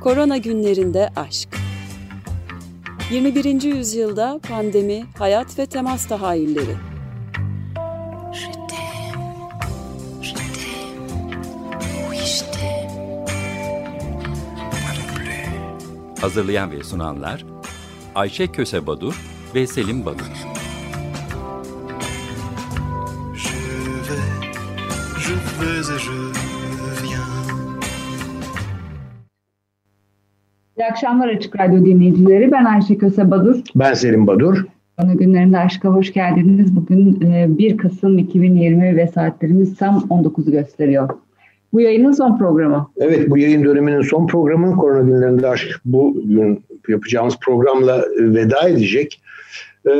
Korona günlerinde aşk. 21. yüzyılda pandemi, hayat ve temas tahayyülleri. Hazırlayan ve sunanlar Ayşe Köse Badur ve Selim Badur. Akşamlar Açık Radyo dinleyicileri. Ben Ayşe Köse Badur. Ben Selim Badur. Ana günlerinde aşka hoş geldiniz. Bugün 1 e, Kasım 2020 ve saatlerimiz tam 19'u gösteriyor. Bu yayının son programı. Evet bu yayın döneminin son programı. Korona günlerinde aşk bugün yapacağımız programla e, veda edecek. E,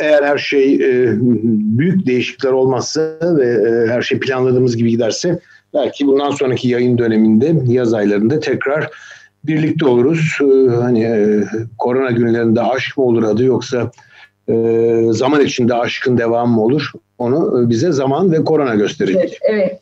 eğer her şey büyük değişiklikler olmazsa ve her şey planladığımız gibi giderse belki bundan sonraki yayın döneminde yaz aylarında tekrar birlikte oluruz. Ee, hani e, korona günlerinde aşk mı olur adı yoksa e, zaman içinde aşkın devamı mı olur? Onu e, bize zaman ve korona gösterecek. Evet. evet.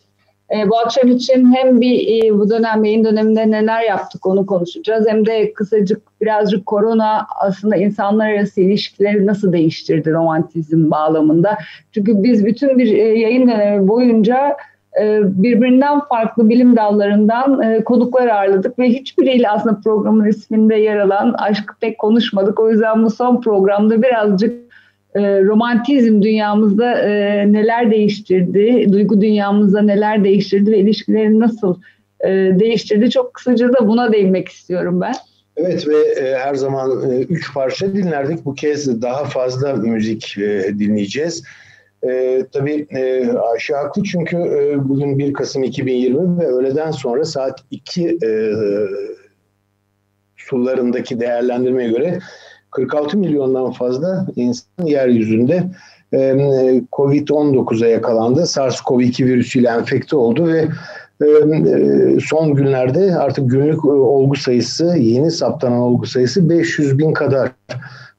E, bu akşam için hem bir e, bu dönem yayın döneminde neler yaptık onu konuşacağız. Hem de kısacık birazcık korona aslında insanlar arası ilişkileri nasıl değiştirdi romantizm bağlamında. Çünkü biz bütün bir e, yayın dönemi boyunca birbirinden farklı bilim dallarından e, konuklar ağırladık ve hiçbiriyle aslında programın isminde yer alan aşk pek konuşmadık. O yüzden bu son programda birazcık e, romantizm dünyamızda neler değiştirdi, duygu dünyamızda neler değiştirdi ve ilişkileri nasıl değiştirdi çok kısaca da buna değinmek istiyorum ben. Evet ve her zaman üç parça dinlerdik. Bu kez daha fazla müzik dinleyeceğiz. E, tabii e, Ayşe haklı çünkü e, bugün 1 Kasım 2020 ve öğleden sonra saat 2 e, sularındaki değerlendirmeye göre 46 milyondan fazla insan yeryüzünde e, Covid-19'a yakalandı. SARS-CoV-2 virüsüyle enfekte oldu ve e, e, son günlerde artık günlük olgu sayısı, yeni saptanan olgu sayısı 500 bin kadar e,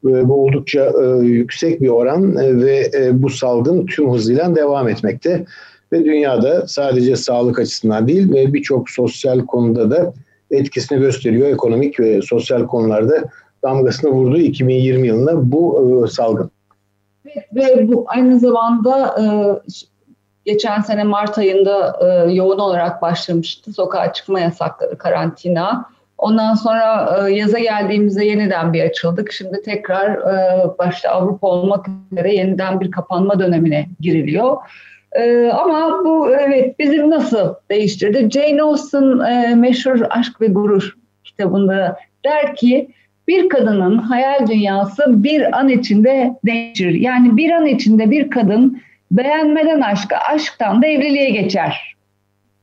bu oldukça e, yüksek bir oran e, ve bu salgın tüm hızıyla devam etmekte. Ve dünyada sadece sağlık açısından değil ve birçok sosyal konuda da etkisini gösteriyor. Ekonomik ve sosyal konularda damgasını vurdu 2020 yılında bu salgın. Ve bu aynı zamanda geçen sene Mart ayında yoğun olarak başlamıştı. Sokağa çıkma yasakları, karantina. Ondan sonra e, yaza geldiğimizde yeniden bir açıldık. Şimdi tekrar e, başta Avrupa olmak üzere yeniden bir kapanma dönemine giriliyor. E, ama bu evet bizim nasıl değiştirdi? Jane Austen e, meşhur Aşk ve Gurur kitabında der ki bir kadının hayal dünyası bir an içinde değişir. Yani bir an içinde bir kadın beğenmeden aşka, aşktan da evliliğe geçer.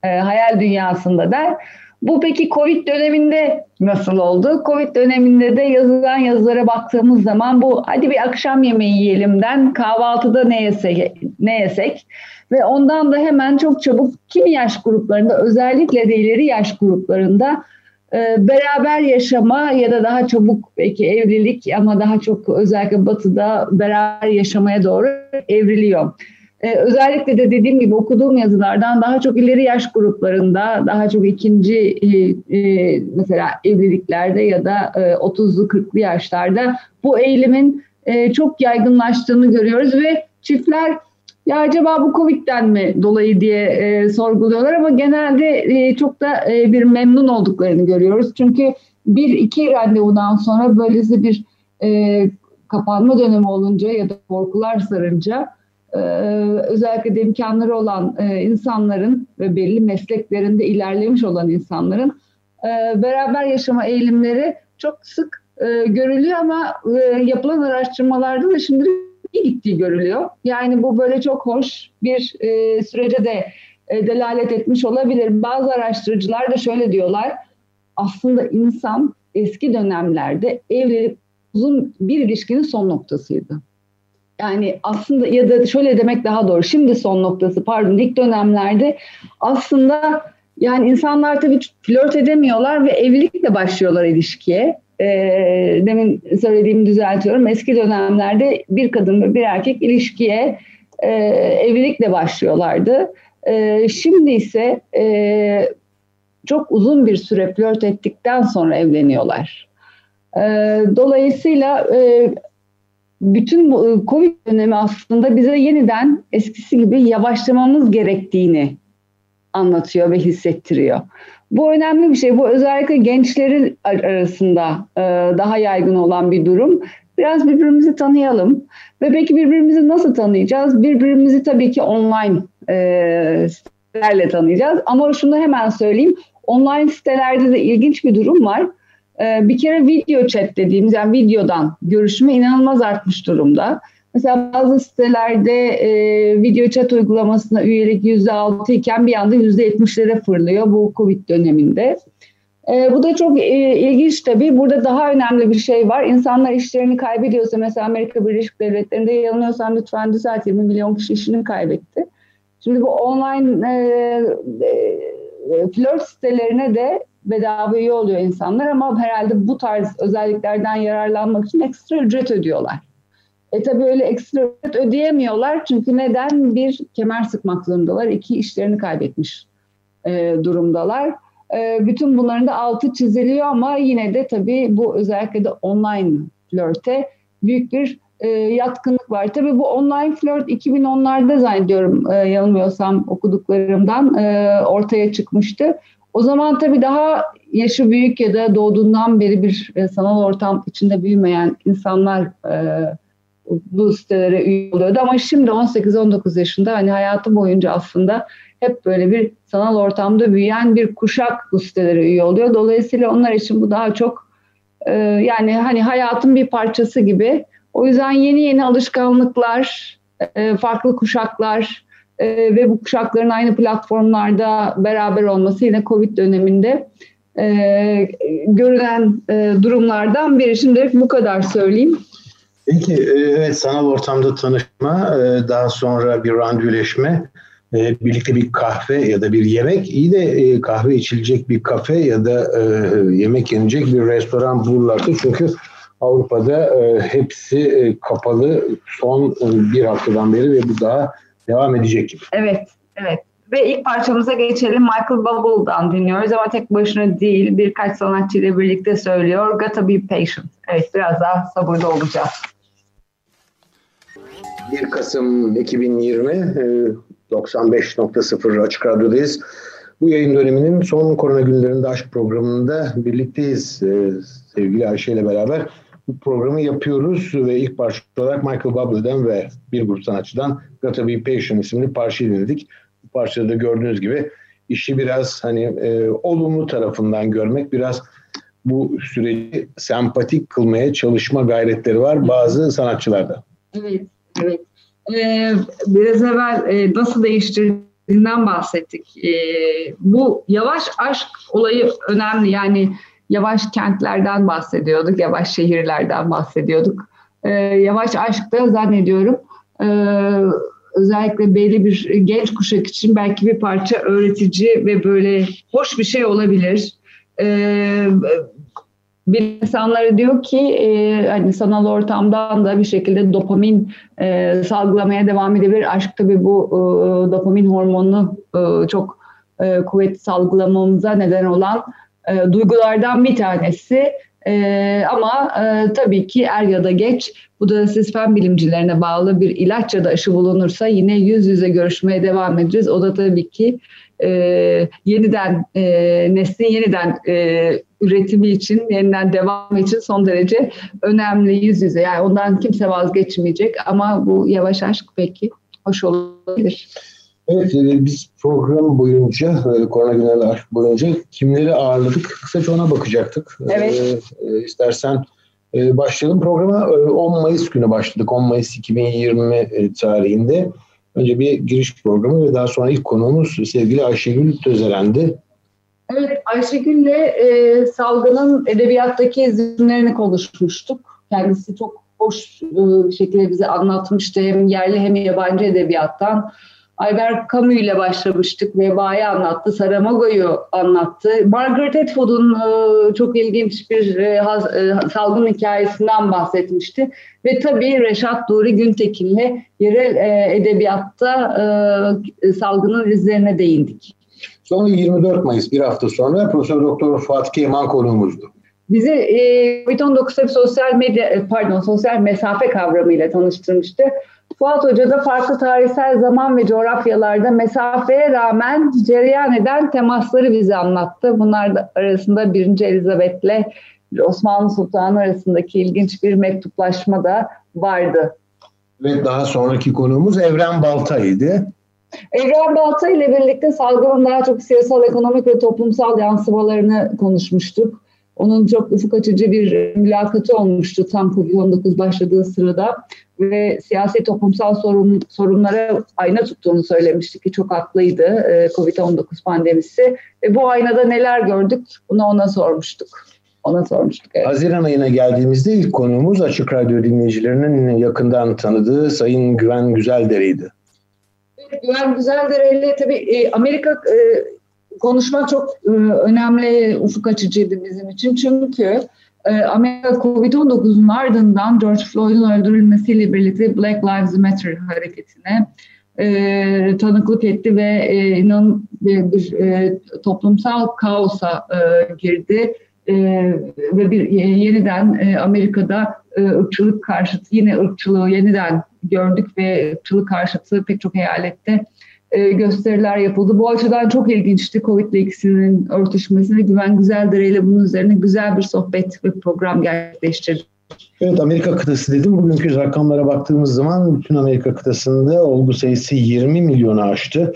Hayal dünyasında der. Bu peki Covid döneminde nasıl oldu? Covid döneminde de yazılan yazılara baktığımız zaman bu hadi bir akşam yemeği yiyelimden kahvaltıda ne yesek, ne yesek ve ondan da hemen çok çabuk kimi yaş gruplarında özellikle de ileri yaş gruplarında e, beraber yaşama ya da daha çabuk belki evlilik ama daha çok özellikle batıda beraber yaşamaya doğru evriliyor. Ee, özellikle de dediğim gibi okuduğum yazılardan daha çok ileri yaş gruplarında, daha çok ikinci e, e, mesela evliliklerde ya da e, 30'lu 40'lı yaşlarda bu eğilimin e, çok yaygınlaştığını görüyoruz ve çiftler ya acaba bu Covid'den mi dolayı diye e, sorguluyorlar ama genelde e, çok da e, bir memnun olduklarını görüyoruz. Çünkü bir iki randevudan sonra böylesi bir e, kapanma dönemi olunca ya da korkular sarınca e, özellikle de imkanları olan e, insanların ve belli mesleklerinde ilerlemiş olan insanların e, beraber yaşama eğilimleri çok sık görülüyor ama yapılan araştırmalarda da şimdi iyi gittiği görülüyor. Yani bu böyle çok hoş bir sürece de delalet etmiş olabilir. Bazı araştırıcılar da şöyle diyorlar. Aslında insan eski dönemlerde evlilik uzun bir ilişkinin son noktasıydı yani aslında ya da şöyle demek daha doğru. Şimdi son noktası pardon ilk dönemlerde aslında yani insanlar tabii flört edemiyorlar ve evlilikle başlıyorlar ilişkiye. E, demin söylediğimi düzeltiyorum. Eski dönemlerde bir kadın ve bir erkek ilişkiye e, evlilikle başlıyorlardı. E, şimdi ise e, çok uzun bir süre flört ettikten sonra evleniyorlar. E, dolayısıyla e, bütün bu e, Covid dönemi aslında bize yeniden eskisi gibi yavaşlamamız gerektiğini anlatıyor ve hissettiriyor. Bu önemli bir şey. Bu özellikle gençlerin arasında daha yaygın olan bir durum. Biraz birbirimizi tanıyalım. Ve peki birbirimizi nasıl tanıyacağız? Birbirimizi tabii ki online sitelerle tanıyacağız. Ama şunu hemen söyleyeyim. Online sitelerde de ilginç bir durum var. E, bir kere video chat dediğimiz yani videodan görüşme inanılmaz artmış durumda. Mesela bazı sitelerde e, video chat uygulamasına üyelik %6 iken bir anda %70'lere fırlıyor bu Covid döneminde. E, bu da çok e, ilginç tabii. Burada daha önemli bir şey var. İnsanlar işlerini kaybediyorsa mesela Amerika Birleşik Devletleri'nde yanılıyorsam lütfen düzelt 20 milyon kişi işini kaybetti. Şimdi bu online e, e, flört sitelerine de bedava üye oluyor insanlar ama herhalde bu tarz özelliklerden yararlanmak için ekstra ücret ödüyorlar. E tabii öyle ekstra ücret ödeyemiyorlar çünkü neden? Bir, kemer sıkmak zorundalar. iki işlerini kaybetmiş e, durumdalar. E, bütün bunların da altı çiziliyor ama yine de tabii bu özellikle de online flörte büyük bir e, yatkınlık var. Tabii bu online flört 2010'larda zannediyorum e, yanılmıyorsam okuduklarımdan e, ortaya çıkmıştı. O zaman tabii daha yaşı büyük ya da doğduğundan beri bir e, sanal ortam içinde büyümeyen insanlar e, bu sitelere üye oluyordu. Ama şimdi 18-19 yaşında hani hayatı boyunca aslında hep böyle bir sanal ortamda büyüyen bir kuşak bu sitelere üye oluyor. Dolayısıyla onlar için bu daha çok e, yani hani hayatın bir parçası gibi. O yüzden yeni yeni alışkanlıklar, farklı kuşaklar e, ve bu kuşakların aynı platformlarda beraber olması yine Covid döneminde e, görülen e, durumlardan biri. Şimdi bu kadar söyleyeyim. Peki e, evet sanal ortamda tanışma, e, daha sonra bir randevuleşme, e, birlikte bir kahve ya da bir yemek, iyi de kahve içilecek bir kafe ya da yemek yenecek bir restoran bulurlardı. Çünkü Avrupa'da hepsi kapalı son bir haftadan beri ve bu daha devam edecek gibi. Evet, evet. Ve ilk parçamıza geçelim. Michael Buble'dan dinliyoruz ama tek başına değil birkaç sanatçıyla birlikte söylüyor. Gotta be patient. Evet biraz daha sabırlı olacağız. 1 Kasım 2020 95.0 e, Açık Radyo'dayız. Bu yayın döneminin son korona günlerinde aşk programında birlikteyiz e, sevgili Ayşe ile beraber. Bu programı yapıyoruz ve ilk parça olarak Michael Buble'den ve bir grup sanatçıdan Gotta Be Patient isimli parçayı dinledik. Bu parçada da gördüğünüz gibi işi biraz hani e, olumlu tarafından görmek, biraz bu süreci sempatik kılmaya çalışma gayretleri var bazı sanatçılarda. Evet. Evet. Ee, biraz evvel e, nasıl değiştirdiğinden bahsettik. Ee, bu yavaş aşk olayı önemli. Yani yavaş kentlerden bahsediyorduk, yavaş şehirlerden bahsediyorduk. Ee, yavaş aşk da zannediyorum e, özellikle belli bir genç kuşak için belki bir parça öğretici ve böyle hoş bir şey olabilir. Ee, bir insanları diyor ki e, hani sanal ortamdan da bir şekilde dopamin e, salgılamaya devam edebilir. Aşk tabii bu e, dopamin hormonunu e, çok e, kuvvetli salgılamamıza neden olan e, duygulardan bir tanesi. E, ama e, tabii ki er ya da geç bu da siz fen bilimcilerine bağlı bir ilaç ya da aşı bulunursa yine yüz yüze görüşmeye devam edeceğiz. O da tabii ki e, yeniden e, neslin yeniden e, üretimi için, yeniden devam için son derece önemli yüz yüze. Yani ondan kimse vazgeçmeyecek ama bu yavaş aşk peki hoş olabilir. Evet, e, biz program boyunca, e, korona günleri aşk boyunca kimleri ağırladık? Kısaca ona bakacaktık. E, evet. Ee, istersen başlayalım. Programa 10 Mayıs günü başladık. 10 Mayıs 2020 tarihinde. Önce bir giriş programı ve daha sonra ilk konuğumuz sevgili Ayşegül Tözeren'di. Evet, Ayşegül'le e, Salgın'ın edebiyattaki izlenimlerini konuşmuştuk. Kendisi çok hoş e, bir şekilde bize anlatmıştı hem yerli hem yabancı edebiyattan. Albert Camus ile başlamıştık. Veba'yı anlattı, Saramago'yu anlattı. Margaret Atwood'un e, çok ilginç bir e, e, salgın hikayesinden bahsetmişti. Ve tabii Reşat Nuri Güntekin'le yerel edebiyatta salgının izlerine değindik. Sonra 24 Mayıs bir hafta sonra Profesör Doktor Fuat Keman konuğumuzdu. Bizi e, COVID-19 sosyal medya pardon sosyal mesafe kavramıyla tanıştırmıştı. Fuat Hoca da farklı tarihsel zaman ve coğrafyalarda mesafeye rağmen cereyan eden temasları bize anlattı. Bunlar da arasında 1. Elizabeth'le Osmanlı Sultanı arasındaki ilginç bir mektuplaşma da vardı. Ve daha sonraki konuğumuz Evren Baltay'dı. Evren Baltay ile birlikte salgının daha çok siyasal, ekonomik ve toplumsal yansımalarını konuşmuştuk. Onun çok ufuk açıcı bir mülakatı olmuştu tam Covid-19 başladığı sırada ve siyasi toplumsal sorun, sorunlara ayna tuttuğunu söylemişti ki çok haklıydı e, Covid-19 pandemisi. Ve bu aynada neler gördük bunu ona sormuştuk. Ona sormuştuk. Evet. Haziran ayına geldiğimizde ilk konuğumuz Açık Radyo dinleyicilerinin yakından tanıdığı Sayın Güven Güzeldere'ydi. Güven Güzeldere ile tabii e, Amerika e, konuşmak çok e, önemli, ufuk açıcıydı bizim için. Çünkü Amerika Covid-19'un ardından George Floyd'un öldürülmesiyle birlikte Black Lives Matter hareketine e, tanıklık etti ve e, inan bir, bir e, toplumsal kaosa e, girdi. E, ve bir yeniden e, Amerika'da e, ırkçılık karşıtı yine ırkçılığı yeniden gördük ve ırkçılık karşıtı pek çok eyalette e, gösteriler yapıldı. Bu açıdan çok ilginçti Covid ile ikisinin örtüşmesi ve Güven Güzeldere ile bunun üzerine güzel bir sohbet ve program gerçekleştirdik. Evet Amerika kıtası dedim. Bugünkü rakamlara baktığımız zaman bütün Amerika kıtasında olgu sayısı 20 milyonu aştı.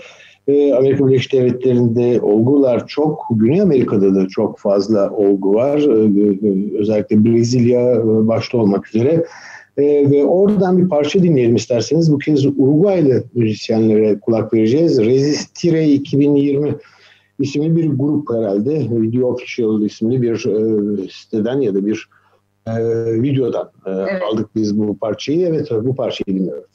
Ee, Amerika Birleşik Devletleri'nde olgular çok. Güney Amerika'da da çok fazla olgu var. Ee, özellikle Brezilya başta olmak üzere. Ee, ve oradan bir parça dinleyelim isterseniz. Bu kez Uruguaylı müzisyenlere kulak vereceğiz. Resistire 2020 isimli bir grup herhalde. Video Official isimli bir e, siteden ya da bir e, videodan e, evet. aldık biz bu parçayı. Evet bu parçayı dinliyoruz.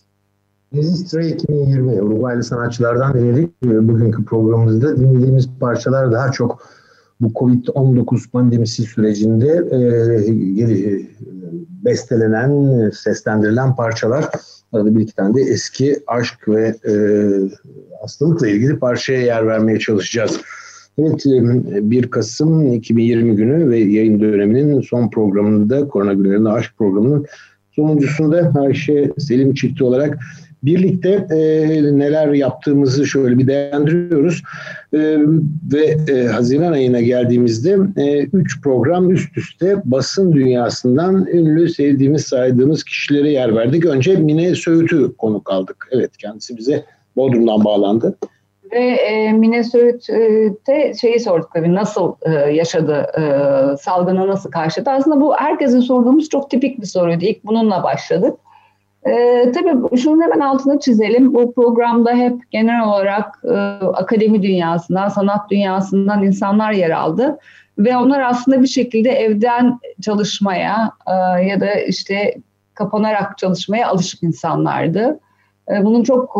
Resistire 2020 Uruguaylı sanatçılardan dinledik. E, bugünkü programımızda dinlediğimiz parçalar daha çok bu Covid-19 pandemisi sürecinde e, e, bestelenen, seslendirilen parçalar. Arada bir iki tane de eski aşk ve e, hastalıkla ilgili parçaya yer vermeye çalışacağız. Evet 1 Kasım 2020 günü ve yayın döneminin son programında Korona Günlerinde Aşk programının sonuncusunda Ayşe Selim çifti olarak birlikte e, neler yaptığımızı şöyle bir değerlendiriyoruz. E, ve e, Haziran ayına geldiğimizde e, üç program üst üste basın dünyasından ünlü, sevdiğimiz, saydığımız kişilere yer verdik. Önce Mine Söğüt'ü konuk aldık. Evet kendisi bize Bodrum'dan bağlandı. Ve e, Mine Söğüt'te şeyi sorduk tabii nasıl e, yaşadı, e, salgını nasıl karşıladı. Aslında bu herkesin sorduğumuz çok tipik bir soruydu. İlk bununla başladık. Ee, tabii şunun hemen altını çizelim. Bu programda hep genel olarak e, akademi dünyasından, sanat dünyasından insanlar yer aldı. Ve onlar aslında bir şekilde evden çalışmaya e, ya da işte kapanarak çalışmaya alışık insanlardı. E, bunun çok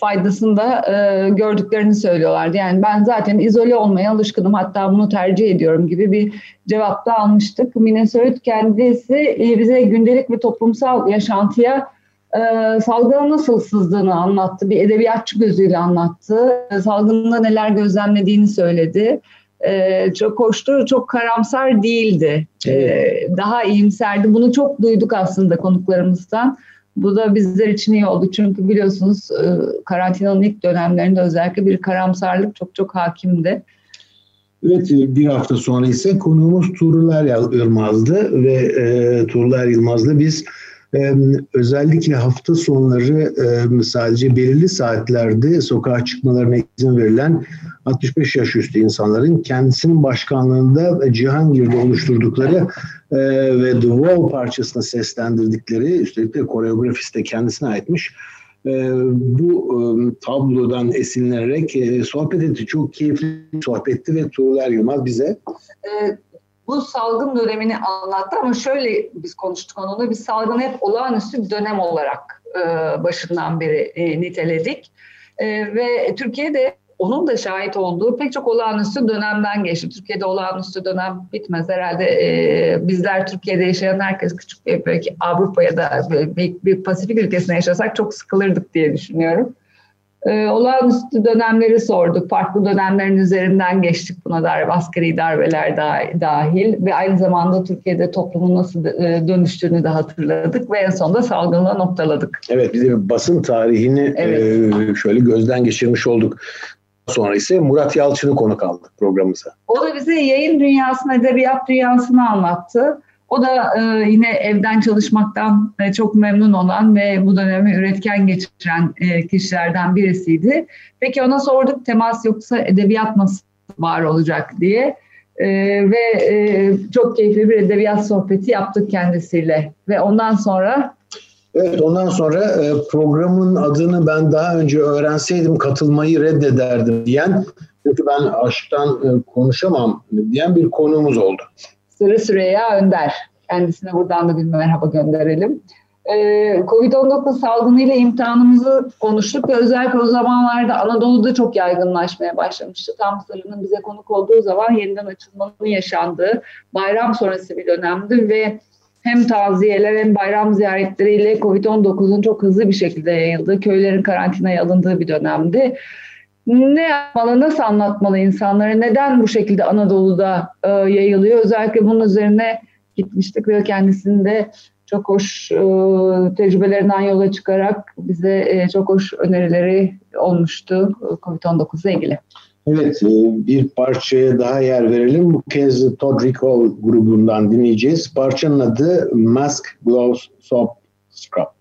faydasını da e, gördüklerini söylüyorlardı. Yani ben zaten izole olmaya alışkınım hatta bunu tercih ediyorum gibi bir cevapta almıştık. Minnesota kendisi e, bize gündelik ve toplumsal yaşantıya salgının nasıl sızdığını anlattı. Bir edebiyatçı gözüyle anlattı. Salgında neler gözlemlediğini söyledi. çok hoştu, çok karamsar değildi. Evet. daha iyimserdi. Bunu çok duyduk aslında konuklarımızdan. Bu da bizler için iyi oldu. Çünkü biliyorsunuz e, karantinanın ilk dönemlerinde özellikle bir karamsarlık çok çok hakimdi. Evet bir hafta sonra ise konuğumuz Tuğrul Yılmaz'dı ve e, Tuğrul Yılmaz'la biz özellikle hafta sonları sadece belirli saatlerde sokağa çıkmalarına izin verilen 65 yaş üstü insanların kendisinin başkanlığında Cihangir'de oluşturdukları ve The Wall parçasını seslendirdikleri üstelik de koreografisi de kendisine aitmiş bu tablodan esinlenerek sohbet etti. Çok keyifli sohbetti ve Tuğrul Yılmaz bize bu salgın dönemini anlattı ama şöyle biz konuştuk onunla biz salgını hep olağanüstü bir dönem olarak e, başından beri e, niteledik e, ve Türkiye'de onun da şahit olduğu pek çok olağanüstü dönemden geçti. Türkiye'de olağanüstü dönem bitmez herhalde. E, bizler Türkiye'de yaşayan herkes küçük bir belki Avrupa ya da bir, bir Pasifik ülkesinde yaşasak çok sıkılırdık diye düşünüyorum. E, olağanüstü dönemleri sorduk. Farklı dönemlerin üzerinden geçtik buna dair askeri darbeler dahil ve aynı zamanda Türkiye'de toplumun nasıl e, dönüştüğünü de hatırladık ve en sonunda salgınla noktaladık. Evet, bir de basın tarihini evet. e, şöyle gözden geçirmiş olduk. Sonra ise Murat Yalçın'ı konuk aldık programımıza. O da bize yayın dünyasını, edebiyat dünyasını anlattı. O da e, yine evden çalışmaktan e, çok memnun olan ve bu dönemi üretken geçiren e, kişilerden birisiydi. Peki ona sorduk temas yoksa edebiyat nasıl var olacak diye. E, ve e, çok keyifli bir edebiyat sohbeti yaptık kendisiyle. Ve ondan sonra Evet ondan sonra e, programın adını ben daha önce öğrenseydim katılmayı reddederdim diyen çünkü ben aşktan e, konuşamam diyen bir konuğumuz oldu. Sırı Süreyya Önder. Kendisine buradan da bir merhaba gönderelim. Ee, Covid-19 salgını ile imtihanımızı konuştuk ve özellikle o zamanlarda Anadolu'da çok yaygınlaşmaya başlamıştı. Tam Sırrı'nın bize konuk olduğu zaman yeniden açılmanın yaşandığı bayram sonrası bir dönemdi ve hem taziyeler hem bayram ziyaretleriyle Covid-19'un çok hızlı bir şekilde yayıldığı, köylerin karantinaya alındığı bir dönemdi. Ne yapmalı, nasıl anlatmalı insanlara, neden bu şekilde Anadolu'da e, yayılıyor? Özellikle bunun üzerine gitmiştik ve kendisinin de çok hoş e, tecrübelerinden yola çıkarak bize e, çok hoş önerileri olmuştu COVID-19 ile ilgili. Evet, e, bir parçaya daha yer verelim. Bu kez Todd Recall grubundan dinleyeceğiz. Parçanın adı Mask, Gloves, Soap, Scrub.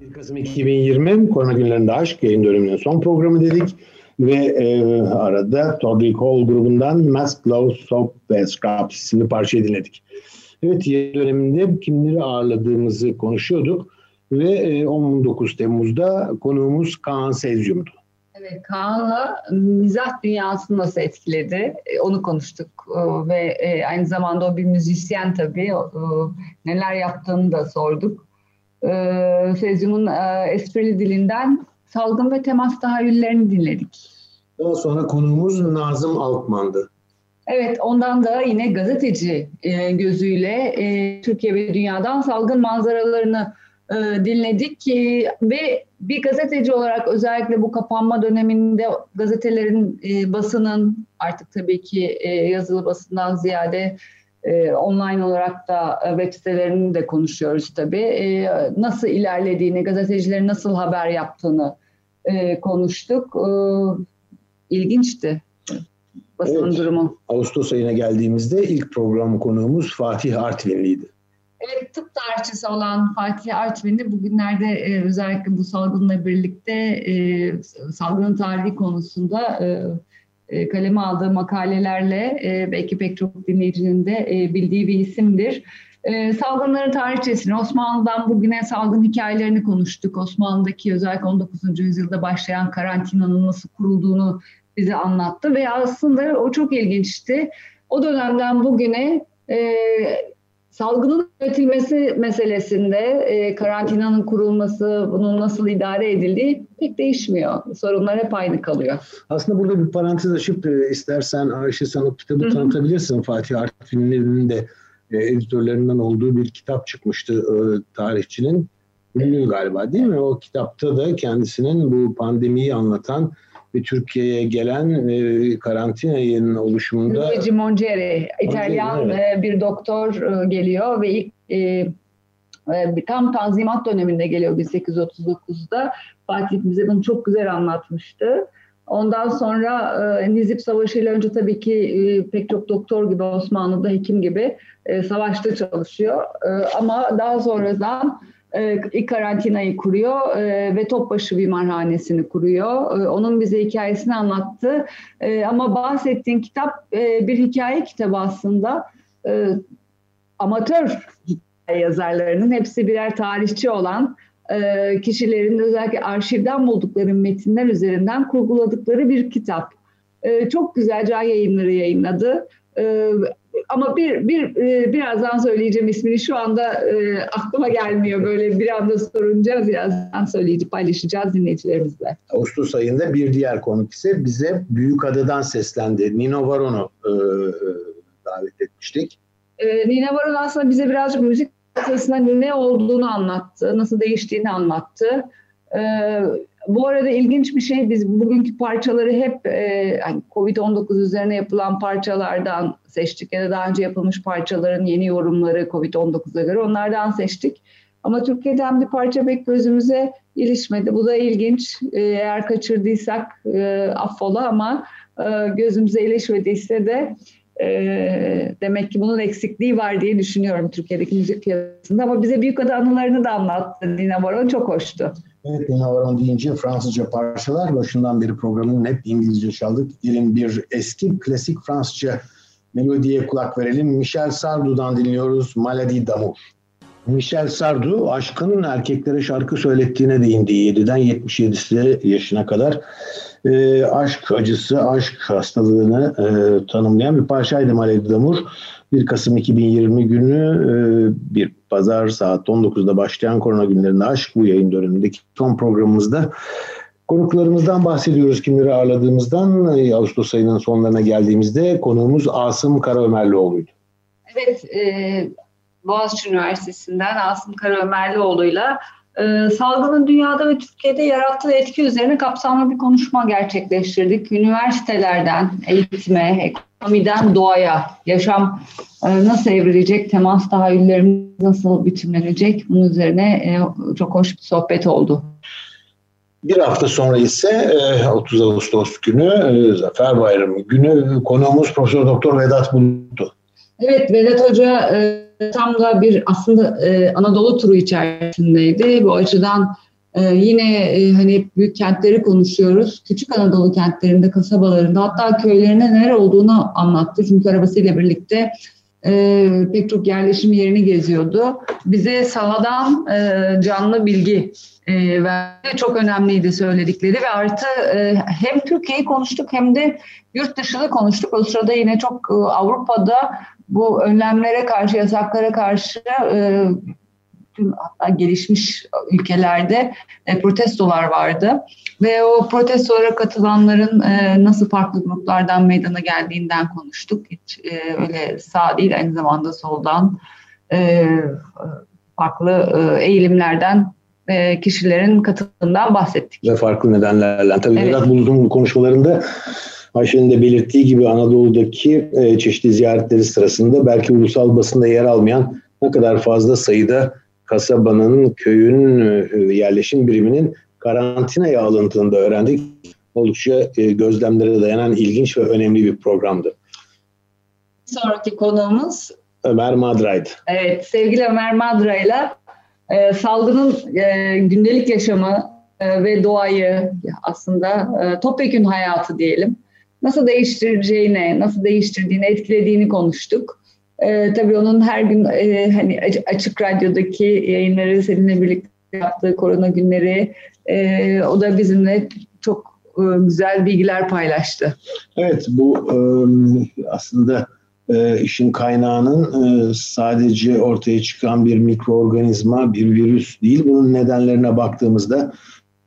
1 Kasım 2020 Korona Günlerinde Aşk yayın döneminin son programı dedik. Ve e, arada Todd Recall grubundan Mask, Gloves, Soap ve Scrub isimli parçayı dinledik. Evet yayın döneminde kimleri ağırladığımızı konuşuyorduk. Ve 19 e, Temmuz'da konuğumuz Kaan Sezyum'du. Evet, Kaan'la mizah dünyasını nasıl etkiledi e, onu konuştuk ve e, aynı zamanda o bir müzisyen tabii neler yaptığını da sorduk. Sezyum'un esprili dilinden salgın ve temas tahayyüllerini dinledik. Daha sonra konuğumuz Nazım Altman'dı. Evet, ondan da yine gazeteci gözüyle Türkiye ve dünyadan salgın manzaralarını e, dinledik ki ve bir gazeteci olarak özellikle bu kapanma döneminde gazetelerin e, basının artık tabii ki e, yazılı basından ziyade e, online olarak da e, web sitelerini de konuşuyoruz tabii. E, nasıl ilerlediğini, gazetecilerin nasıl haber yaptığını e, konuştuk. E, ilginçti basının evet, durumu. Ağustos ayına geldiğimizde ilk program konuğumuz Fatih Artvinli'ydi. Evet, tıp tarihçisi olan Fatih Artvin'i bugünlerde e, özellikle bu salgınla birlikte e, salgının tarihi konusunda e, e, kaleme aldığı makalelerle e, belki pek çok dinleyicinin de e, bildiği bir isimdir. E, salgınların tarihçesini, Osmanlı'dan bugüne salgın hikayelerini konuştuk. Osmanlı'daki özellikle 19. yüzyılda başlayan karantinanın nasıl kurulduğunu bize anlattı ve aslında o çok ilginçti. O dönemden bugüne e, Salgının üretilmesi meselesinde e, karantinanın kurulması, bunun nasıl idare edildiği pek değişmiyor. Sorunlar hep aynı kalıyor. Aslında burada bir parantez açıp e, istersen Ayşe sen o kitabı Hı-hı. tanıtabilirsin. Fatih Artvin'in de e, editörlerinden olduğu bir kitap çıkmıştı e, tarihçinin. Ünlü galiba değil mi? O kitapta da kendisinin bu pandemiyi anlatan ve Türkiye'ye gelen e, karantinanın oluşumunda... Luigi Mongeri, İtalyan evet. E, bir doktor e, geliyor ve ilk e, e, tam tanzimat döneminde geliyor 1839'da. Fatih bize bunu çok güzel anlatmıştı. Ondan sonra e, Nizip Savaşı ile önce tabii ki e, pek çok doktor gibi Osmanlı'da hekim gibi e, savaşta çalışıyor. E, ama daha sonradan ilk karantinayı kuruyor e, ve Topbaşı Bimarhanesi'ni kuruyor. E, onun bize hikayesini anlattı. ama bahsettiğin kitap bir hikaye kitabı aslında. amatör hikaye yazarlarının hepsi birer tarihçi olan kişilerin özellikle arşivden buldukları metinler üzerinden kurguladıkları bir kitap. çok güzel Can Yayınları yayınladı ama bir, bir e, birazdan söyleyeceğim ismini şu anda e, aklıma gelmiyor böyle bir anda sorunca birazdan söyleyeceğim paylaşacağız dinleyicilerimizle. Ağustos ayında bir diğer konuk ise bize Büyük Adadan seslendi. Nino Varon'u e, e, davet etmiştik. E, Nino Varon aslında bize birazcık müzik sesinde ne olduğunu anlattı, nasıl değiştiğini anlattı. E, bu arada ilginç bir şey biz bugünkü parçaları hep e, hani Covid-19 üzerine yapılan parçalardan seçtik ya da daha önce yapılmış parçaların yeni yorumları Covid-19'a göre onlardan seçtik. Ama Türkiye'den bir parça pek gözümüze ilişmedi. Bu da ilginç. E, eğer kaçırdıysak e, affola ama e, gözümüze ilişmediyse de e, demek ki bunun eksikliği var diye düşünüyorum Türkiye'deki müzik piyasasında. Ama bize büyük ada anılarını da anlattı Dina Baron. Çok hoştu. Evet, Dina Baron deyince Fransızca parçalar. Başından beri programın hep İngilizce çaldık. Gelin bir eski klasik Fransızca melodiye kulak verelim. Michel Sardou'dan dinliyoruz Maladie d'amour. Michel Sardou aşkın erkeklere şarkı söylettiğine değindi 7'den 77 yaşına kadar. E, aşk acısı, aşk hastalığını e, tanımlayan bir parçaydı Maladie d'amour. 1 Kasım 2020 günü e, bir pazar saat 19'da başlayan korona günlerinde aşk bu yayın dönemindeki son programımızda konuklarımızdan bahsediyoruz kimleri ağırladığımızdan. E, Ağustos ayının sonlarına geldiğimizde konuğumuz Asım Karaömerlioğlu'ydu. Evet, e, Boğaziçi Üniversitesi'nden Asım Karaömerlioğlu'yla e, salgının dünyada ve Türkiye'de yarattığı etki üzerine kapsamlı bir konuşma gerçekleştirdik. Üniversitelerden eğitime, ekonomiden doğaya, yaşam e, nasıl evrilecek, temas tahayyüllerimiz nasıl biçimlenecek bunun üzerine e, çok hoş bir sohbet oldu. Bir hafta sonra ise 30 Ağustos günü Zafer Bayramı günü konuğumuz Profesör Doktor Vedat Bulut'tu. Evet Vedat Hoca tam da bir aslında Anadolu turu içerisindeydi. Bu açıdan yine hani büyük kentleri konuşuyoruz. Küçük Anadolu kentlerinde, kasabalarında hatta köylerine neler olduğunu anlattı. Çünkü arabasıyla birlikte e, pek çok yerleşim yerini geziyordu. Bize sahadan e, canlı bilgi e, verdi. Çok önemliydi söyledikleri ve artı e, hem Türkiye'yi konuştuk hem de yurt dışını konuştuk. O sırada yine çok e, Avrupa'da bu önlemlere karşı, yasaklara karşı e, tüm hatta gelişmiş ülkelerde e, protestolar vardı. Ve o protestolara katılanların e, nasıl farklı gruplardan meydana geldiğinden konuştuk. Hiç e, öyle sağ değil aynı zamanda soldan e, farklı e, eğilimlerden e, kişilerin katıldığından bahsettik. Ve farklı nedenlerle. Tabii evet. Vedat Bulut'un konuşmalarında Ayşe'nin de belirttiği gibi Anadolu'daki e, çeşitli ziyaretleri sırasında belki ulusal basında yer almayan ne kadar fazla sayıda kasabanın, köyün e, yerleşim biriminin karantinaya alındığını da öğrendik. Oldukça e, gözlemlere dayanan ilginç ve önemli bir programdı. Sonraki konuğumuz Ömer Madra'ydı. Evet, sevgili Ömer Madra'yla e, salgının e, gündelik yaşamı e, ve doğayı aslında e, topyekün hayatı diyelim nasıl değiştireceğini, nasıl değiştirdiğini, etkilediğini konuştuk. E, tabii onun her gün e, hani açık radyodaki yayınları seninle birlikte yaptığı korona günleri e, o da bizimle çok e, güzel bilgiler paylaştı. Evet bu e, aslında e, işin kaynağının e, sadece ortaya çıkan bir mikroorganizma, bir virüs değil. Bunun nedenlerine baktığımızda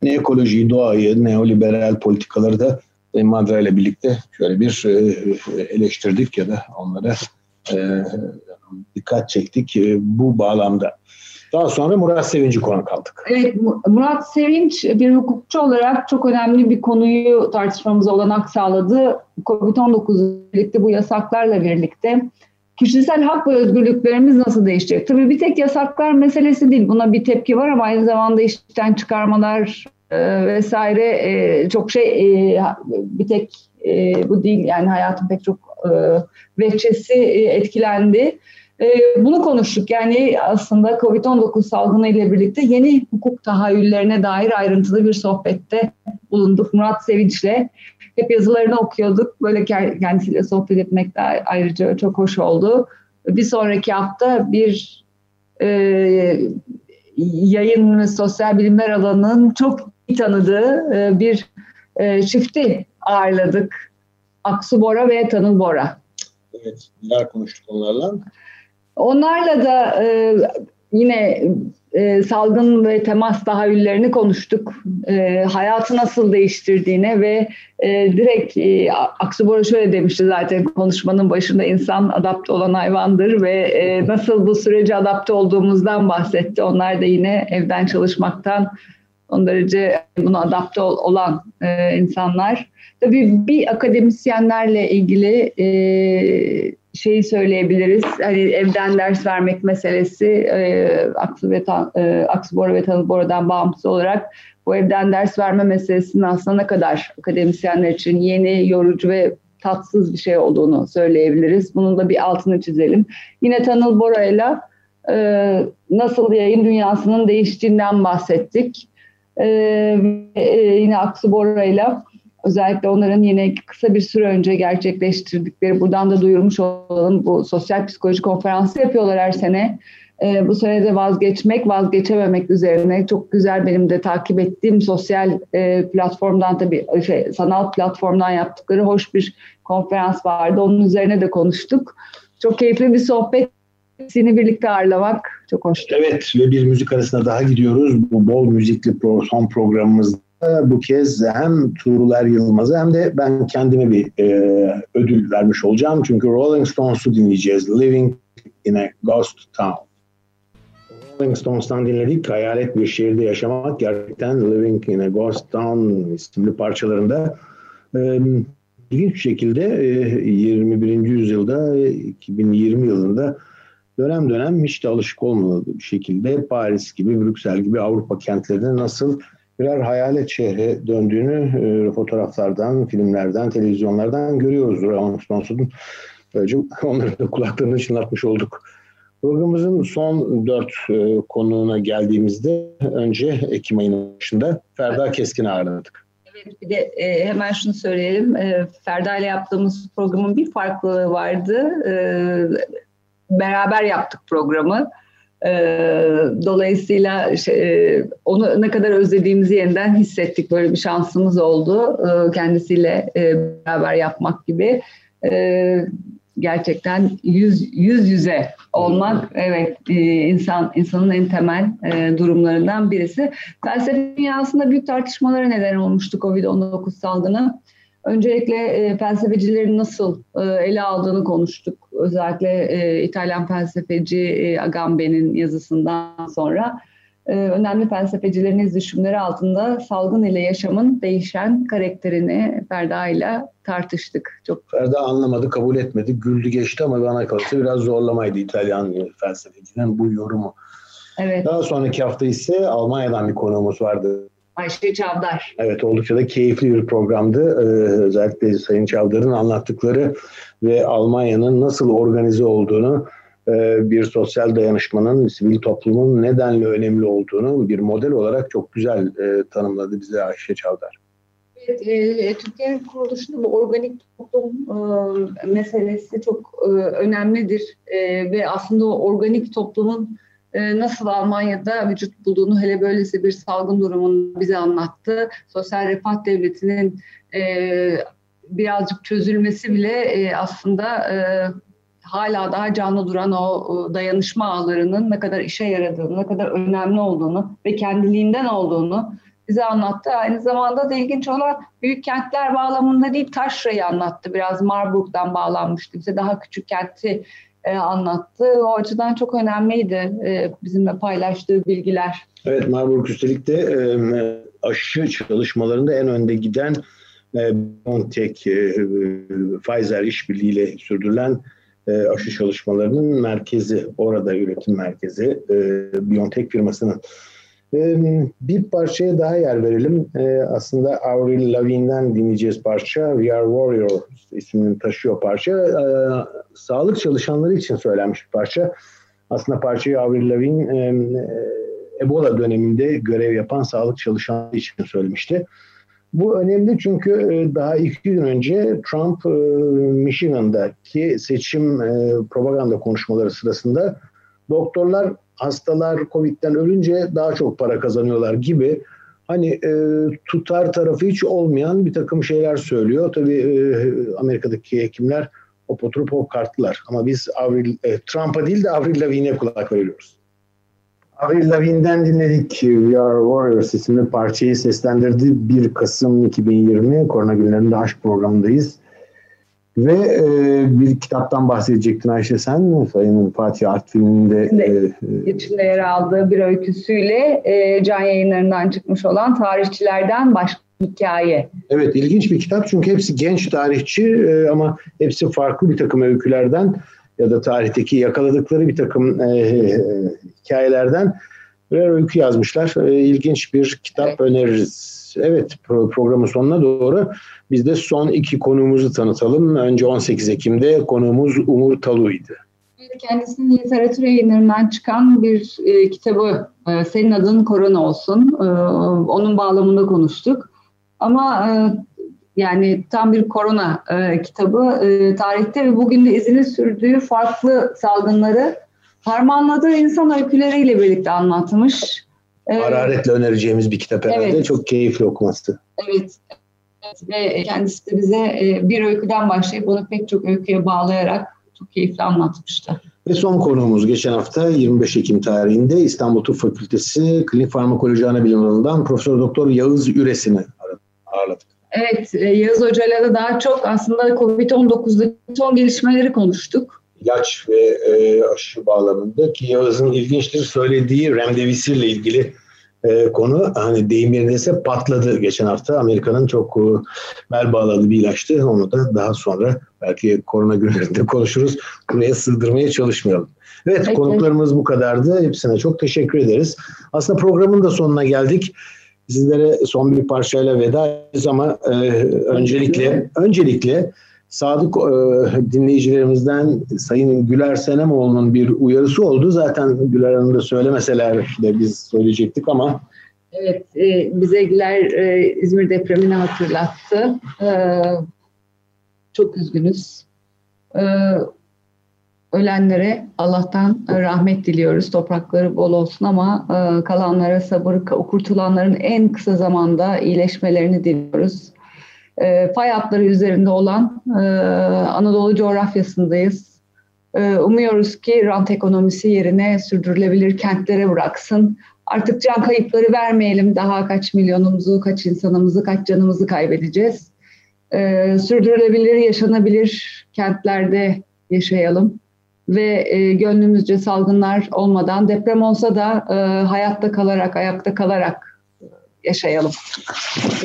ne ekolojiyi, doğayı, neoliberal politikaları da Madra ile birlikte şöyle bir e, eleştirdik ya da onlara e, dikkat çektik e, bu bağlamda. Daha sonra Murat Sevinç'i konu kaldık. Evet, Murat Sevinç bir hukukçu olarak çok önemli bir konuyu tartışmamıza olanak sağladı. Covid-19 birlikte bu yasaklarla birlikte kişisel hak ve özgürlüklerimiz nasıl değişecek? Tabii bir tek yasaklar meselesi değil. Buna bir tepki var ama aynı zamanda işten çıkarmalar e, vesaire e, çok şey e, bir tek e, bu değil yani hayatın pek çok e, veçesi e, etkilendi. E, bunu konuştuk yani aslında Covid-19 salgını ile birlikte yeni hukuk tahayyüllerine dair ayrıntılı bir sohbette bulunduk Murat Sevinç'le. Hep yazılarını okuyorduk. Böyle kendisiyle sohbet etmek de ayrıca çok hoş oldu. Bir sonraki hafta bir e, yayın ve sosyal bilimler alanının çok tanıdığı e, bir e, çifti ağırladık. Aksu Bora ve Tanıl Bora. Evet, neler konuştuk onlarla? Onlarla da e, yine e, salgın ve temas tahayyüllerini konuştuk. E, hayatı nasıl değiştirdiğine ve e, direkt e, Aksubora şöyle demişti zaten konuşmanın başında insan adapte olan hayvandır ve e, nasıl bu sürece adapte olduğumuzdan bahsetti. Onlar da yine evden çalışmaktan Son derece buna adapte olan e, insanlar. Tabii bir akademisyenlerle ilgili e, şeyi söyleyebiliriz. Hani evden ders vermek meselesi e, Aksu ve e, Aksubora ve Tanılbora'dan bağımsız olarak bu evden ders verme meselesinin aslında ne kadar akademisyenler için yeni, yorucu ve tatsız bir şey olduğunu söyleyebiliriz. Bunun da bir altını çizelim. Yine Tanıl Bora'yla e, nasıl yayın dünyasının değiştiğinden bahsettik. E, e, yine Aksu Bora'yla özellikle onların yine kısa bir süre önce gerçekleştirdikleri, buradan da duyurmuş olalım, bu sosyal psikoloji konferansı yapıyorlar her sene. E, bu sene vazgeçmek, vazgeçememek üzerine çok güzel benim de takip ettiğim sosyal e, platformdan tabii şey, sanal platformdan yaptıkları hoş bir konferans vardı. Onun üzerine de konuştuk. Çok keyifli bir sohbet. Seni birlikte ağırlamak çok hoş. Evet ve bir müzik arasına daha gidiyoruz. Bu bol müzikli son programımızda bu kez hem Tuğrul Yılmaz'a hem de ben kendime bir e, ödül vermiş olacağım. Çünkü Rolling Stones'u dinleyeceğiz. Living in a Ghost Town. Rolling Stones'tan dinledik. Hayalet bir şehirde yaşamak gerçekten Living in a Ghost Town isimli parçalarında e, ilginç şekilde e, 21. yüzyılda 2020 yılında dönem dönem hiç de alışık olmadığı bir şekilde Paris gibi, Brüksel gibi Avrupa kentlerinde nasıl birer hayalet şehre döndüğünü e, fotoğraflardan, filmlerden, televizyonlardan görüyoruz. Rolling Stones'un böylece onları da kulaklarını çınlatmış olduk. Programımızın son dört e, konuğuna geldiğimizde önce Ekim ayının başında Ferda Keskin'i ağırladık. Evet, bir de e, hemen şunu söyleyelim. E, Ferda ile yaptığımız programın bir farklılığı vardı. E, beraber yaptık programı. E, dolayısıyla e, onu ne kadar özlediğimizi yeniden hissettik. Böyle bir şansımız oldu. E, kendisiyle e, beraber yapmak gibi. E, gerçekten yüz yüz yüze olmak evet e, insan insanın en temel durumlarından birisi. Felsefe dünyasında büyük tartışmalara neden olmuştu Covid-19 salgını. Öncelikle e, felsefecilerin nasıl e, ele aldığını konuştuk. Özellikle e, İtalyan felsefeci e, Agamben'in yazısından sonra e, önemli felsefecilerin izlişimleri altında salgın ile yaşamın değişen karakterini Ferda ile tartıştık. Çok Ferda anlamadı, kabul etmedi, güldü geçti ama bana kalırsa biraz zorlamaydı İtalyan felsefecinin bu yorumu. Evet. Daha sonraki hafta ise Almanya'dan bir konuğumuz vardı. Ayşe Çavdar. Evet oldukça da keyifli bir programdı. Ee, özellikle Sayın Çavdar'ın anlattıkları ve Almanya'nın nasıl organize olduğunu e, bir sosyal dayanışmanın, sivil toplumun nedenle önemli olduğunu bir model olarak çok güzel e, tanımladı bize Ayşe Çavdar. Evet, e, Türkiye'nin kuruluşunda bu organik toplum e, meselesi çok e, önemlidir e, ve aslında o organik toplumun e, nasıl Almanya'da vücut bulduğunu hele böylesi bir salgın durumunu bize anlattı. Sosyal refah devletinin e, birazcık çözülmesi bile e, aslında e, hala daha canlı duran o dayanışma ağlarının ne kadar işe yaradığını, ne kadar önemli olduğunu ve kendiliğinden olduğunu bize anlattı. Aynı zamanda da ilginç olan büyük kentler bağlamında değil Taşra'yı anlattı. Biraz Marburg'dan bağlanmıştı. Bize daha küçük kenti e, anlattı. O açıdan çok önemliydi e, bizimle paylaştığı bilgiler. Evet Marburg üstelik de e, aşı çalışmalarında en önde giden e, BioNTech, e, Pfizer işbirliğiyle sürdürülen e, aşı çalışmalarının merkezi, orada üretim merkezi e, BioNTech firmasının. Bir parçaya daha yer verelim. E, aslında Avril Lavigne'den dinleyeceğiz parça. We Are Warrior ismini taşıyor parça. E, sağlık çalışanları için söylenmiş bir parça. Aslında parçayı Avril Lavigne e, Ebola döneminde görev yapan sağlık çalışanları için söylemişti. Bu önemli çünkü daha iki gün önce Trump Michigan'daki seçim propaganda konuşmaları sırasında doktorlar hastalar Covid'den ölünce daha çok para kazanıyorlar gibi hani tutar tarafı hiç olmayan bir takım şeyler söylüyor. Tabii Amerika'daki hekimler o oturup hop karttılar. Ama biz Avril, Trump'a değil de Avril Lavigne'e kulak veriyoruz. Avril Lavigne'den dinledik. We Are Warriors isimli parçayı seslendirdi. 1 Kasım 2020 Korona günlerinde aşk programındayız. Ve e, bir kitaptan bahsedecektin Ayşe sen. Sayın Fatih Artvin'in de e, içinde yer aldığı bir öyküsüyle e, can yayınlarından çıkmış olan tarihçilerden başka hikaye. Evet ilginç bir kitap çünkü hepsi genç tarihçi e, ama hepsi farklı bir takım öykülerden ya da tarihteki yakaladıkları bir takım e, e, hikayelerden birer öykü yazmışlar. E, ilginç bir kitap evet. öneririz. Evet pro- programın sonuna doğru biz de son iki konuğumuzu tanıtalım. Önce 18 Ekim'de konuğumuz Umur Talu'ydu. Kendisinin literatür yayınlarından çıkan bir e, kitabı e, Senin Adın Korona Olsun. E, onun bağlamında konuştuk. Ama e, yani tam bir korona e, kitabı e, tarihte ve bugün de izini sürdüğü farklı salgınları harmanladığı insan öyküleriyle birlikte anlatmış. Hararetle önereceğimiz bir kitap herhalde. Evet. Çok keyifli okuması. Evet. evet. Ve kendisi de bize e, bir öyküden başlayıp onu pek çok öyküye bağlayarak çok keyifli anlatmıştı. Ve son konuğumuz geçen hafta 25 Ekim tarihinde İstanbul Tıp Fakültesi Klinik Farmakoloji Anabilim Alanı'ndan Profesör Doktor Yağız Üresin'i ağırladık. Evet, e, Yağız Hoca'yla da daha çok aslında COVID-19'daki son gelişmeleri konuştuk. İlaç ve e, aşı bağlamında ki Yağız'ın ilginçtir söylediği remdesivir ile ilgili e, konu hani deyim yerindeyse patladı geçen hafta. Amerika'nın çok e, bel bağladığı bir ilaçtı. Onu da daha sonra belki korona günlerinde konuşuruz. Buraya sığdırmaya çalışmayalım. Evet Peki. konuklarımız bu kadardı. Hepsine çok teşekkür ederiz. Aslında programın da sonuna geldik. Sizlere son bir parçayla veda edeceğiz ama e, öncelikle öncelikle sadık e, dinleyicilerimizden Sayın Güler Senemoğlu'nun bir uyarısı oldu. Zaten Güler Hanım da söylemeseler de biz söyleyecektik ama Evet, e, bize Güler e, İzmir depremini hatırlattı. E, çok üzgünüz. E, Ölenlere Allah'tan rahmet diliyoruz. Toprakları bol olsun ama e, kalanlara sabır, kurtulanların en kısa zamanda iyileşmelerini diliyoruz. E, fay hatları üzerinde olan e, Anadolu coğrafyasındayız. umuyoruz ki rant ekonomisi yerine sürdürülebilir kentlere bıraksın. Artık can kayıpları vermeyelim. Daha kaç milyonumuzu, kaç insanımızı, kaç canımızı kaybedeceğiz. sürdürülebilir, yaşanabilir kentlerde yaşayalım ve e, gönlümüzce salgınlar olmadan deprem olsa da e, hayatta kalarak, ayakta kalarak yaşayalım.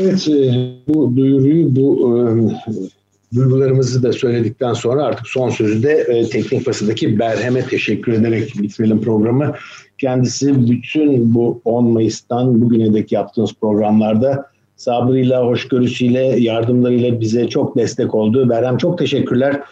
Evet, e, bu duyuruyu, bu e, duygularımızı da söyledikten sonra artık son sözü de e, Teknik Bası'daki Berhem'e teşekkür ederek bitirelim programı. Kendisi bütün bu 10 Mayıs'tan bugüne dek yaptığımız programlarda sabrıyla, hoşgörüsüyle, yardımlarıyla bize çok destek oldu. Berhem çok teşekkürler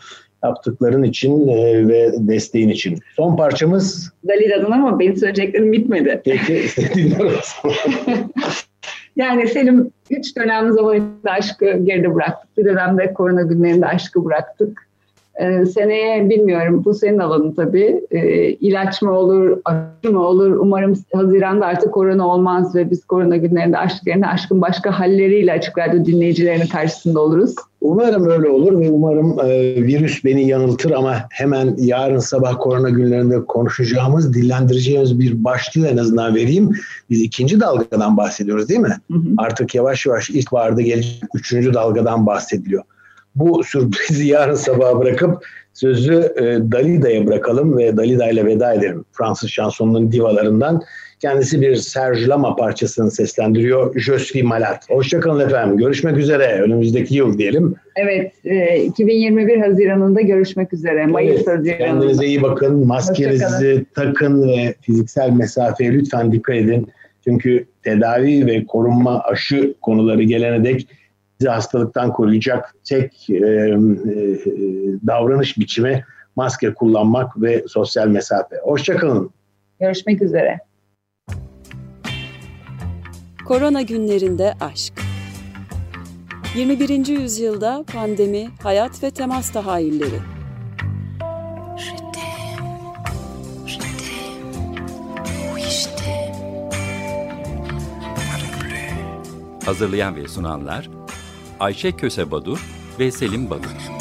yaptıkların için e, ve desteğin için. Son parçamız... Dalida'dan ama benim söyleyeceklerim bitmedi. Peki dinliyoruz. yani Selim üç dönem zamanında aşkı geride bıraktık. Bir dönemde korona günlerinde aşkı bıraktık. Ee, seneye bilmiyorum bu senin alanın tabii. Ee, ilaç mı olur, aşı mı olur? Umarım Haziran'da artık korona olmaz ve biz korona günlerinde aşk yerine aşkın başka halleriyle açık radyo dinleyicilerinin karşısında oluruz. Umarım öyle olur ve umarım e, virüs beni yanıltır ama hemen yarın sabah korona günlerinde konuşacağımız, dillendireceğimiz bir başlığı en azından vereyim. Biz ikinci dalgadan bahsediyoruz değil mi? Hı hı. Artık yavaş yavaş ilk vardı gelecek üçüncü dalgadan bahsediliyor bu sürprizi yarın sabaha bırakıp sözü e, Dalida'ya bırakalım ve Dalida ile veda edelim. Fransız şansonunun divalarından. Kendisi bir Serge Lama parçasını seslendiriyor. Je suis malade. Hoşçakalın efendim. Görüşmek üzere. Önümüzdeki yıl diyelim. Evet. E, 2021 Haziran'ında görüşmek üzere. Mayıs evet, Haziran'ında. Kendinize iyi bakın. Maskenizi takın ve fiziksel mesafeye lütfen dikkat edin. Çünkü tedavi ve korunma aşı konuları gelene dek bizi hastalıktan koruyacak tek e, e, davranış biçimi maske kullanmak ve sosyal mesafe. Hoşçakalın. Görüşmek üzere. Korona günlerinde aşk. 21. yüzyılda pandemi, hayat ve temas tahayyülleri. Hazırlayan ve sunanlar Ayşe Köse Badur ve Selim Badur.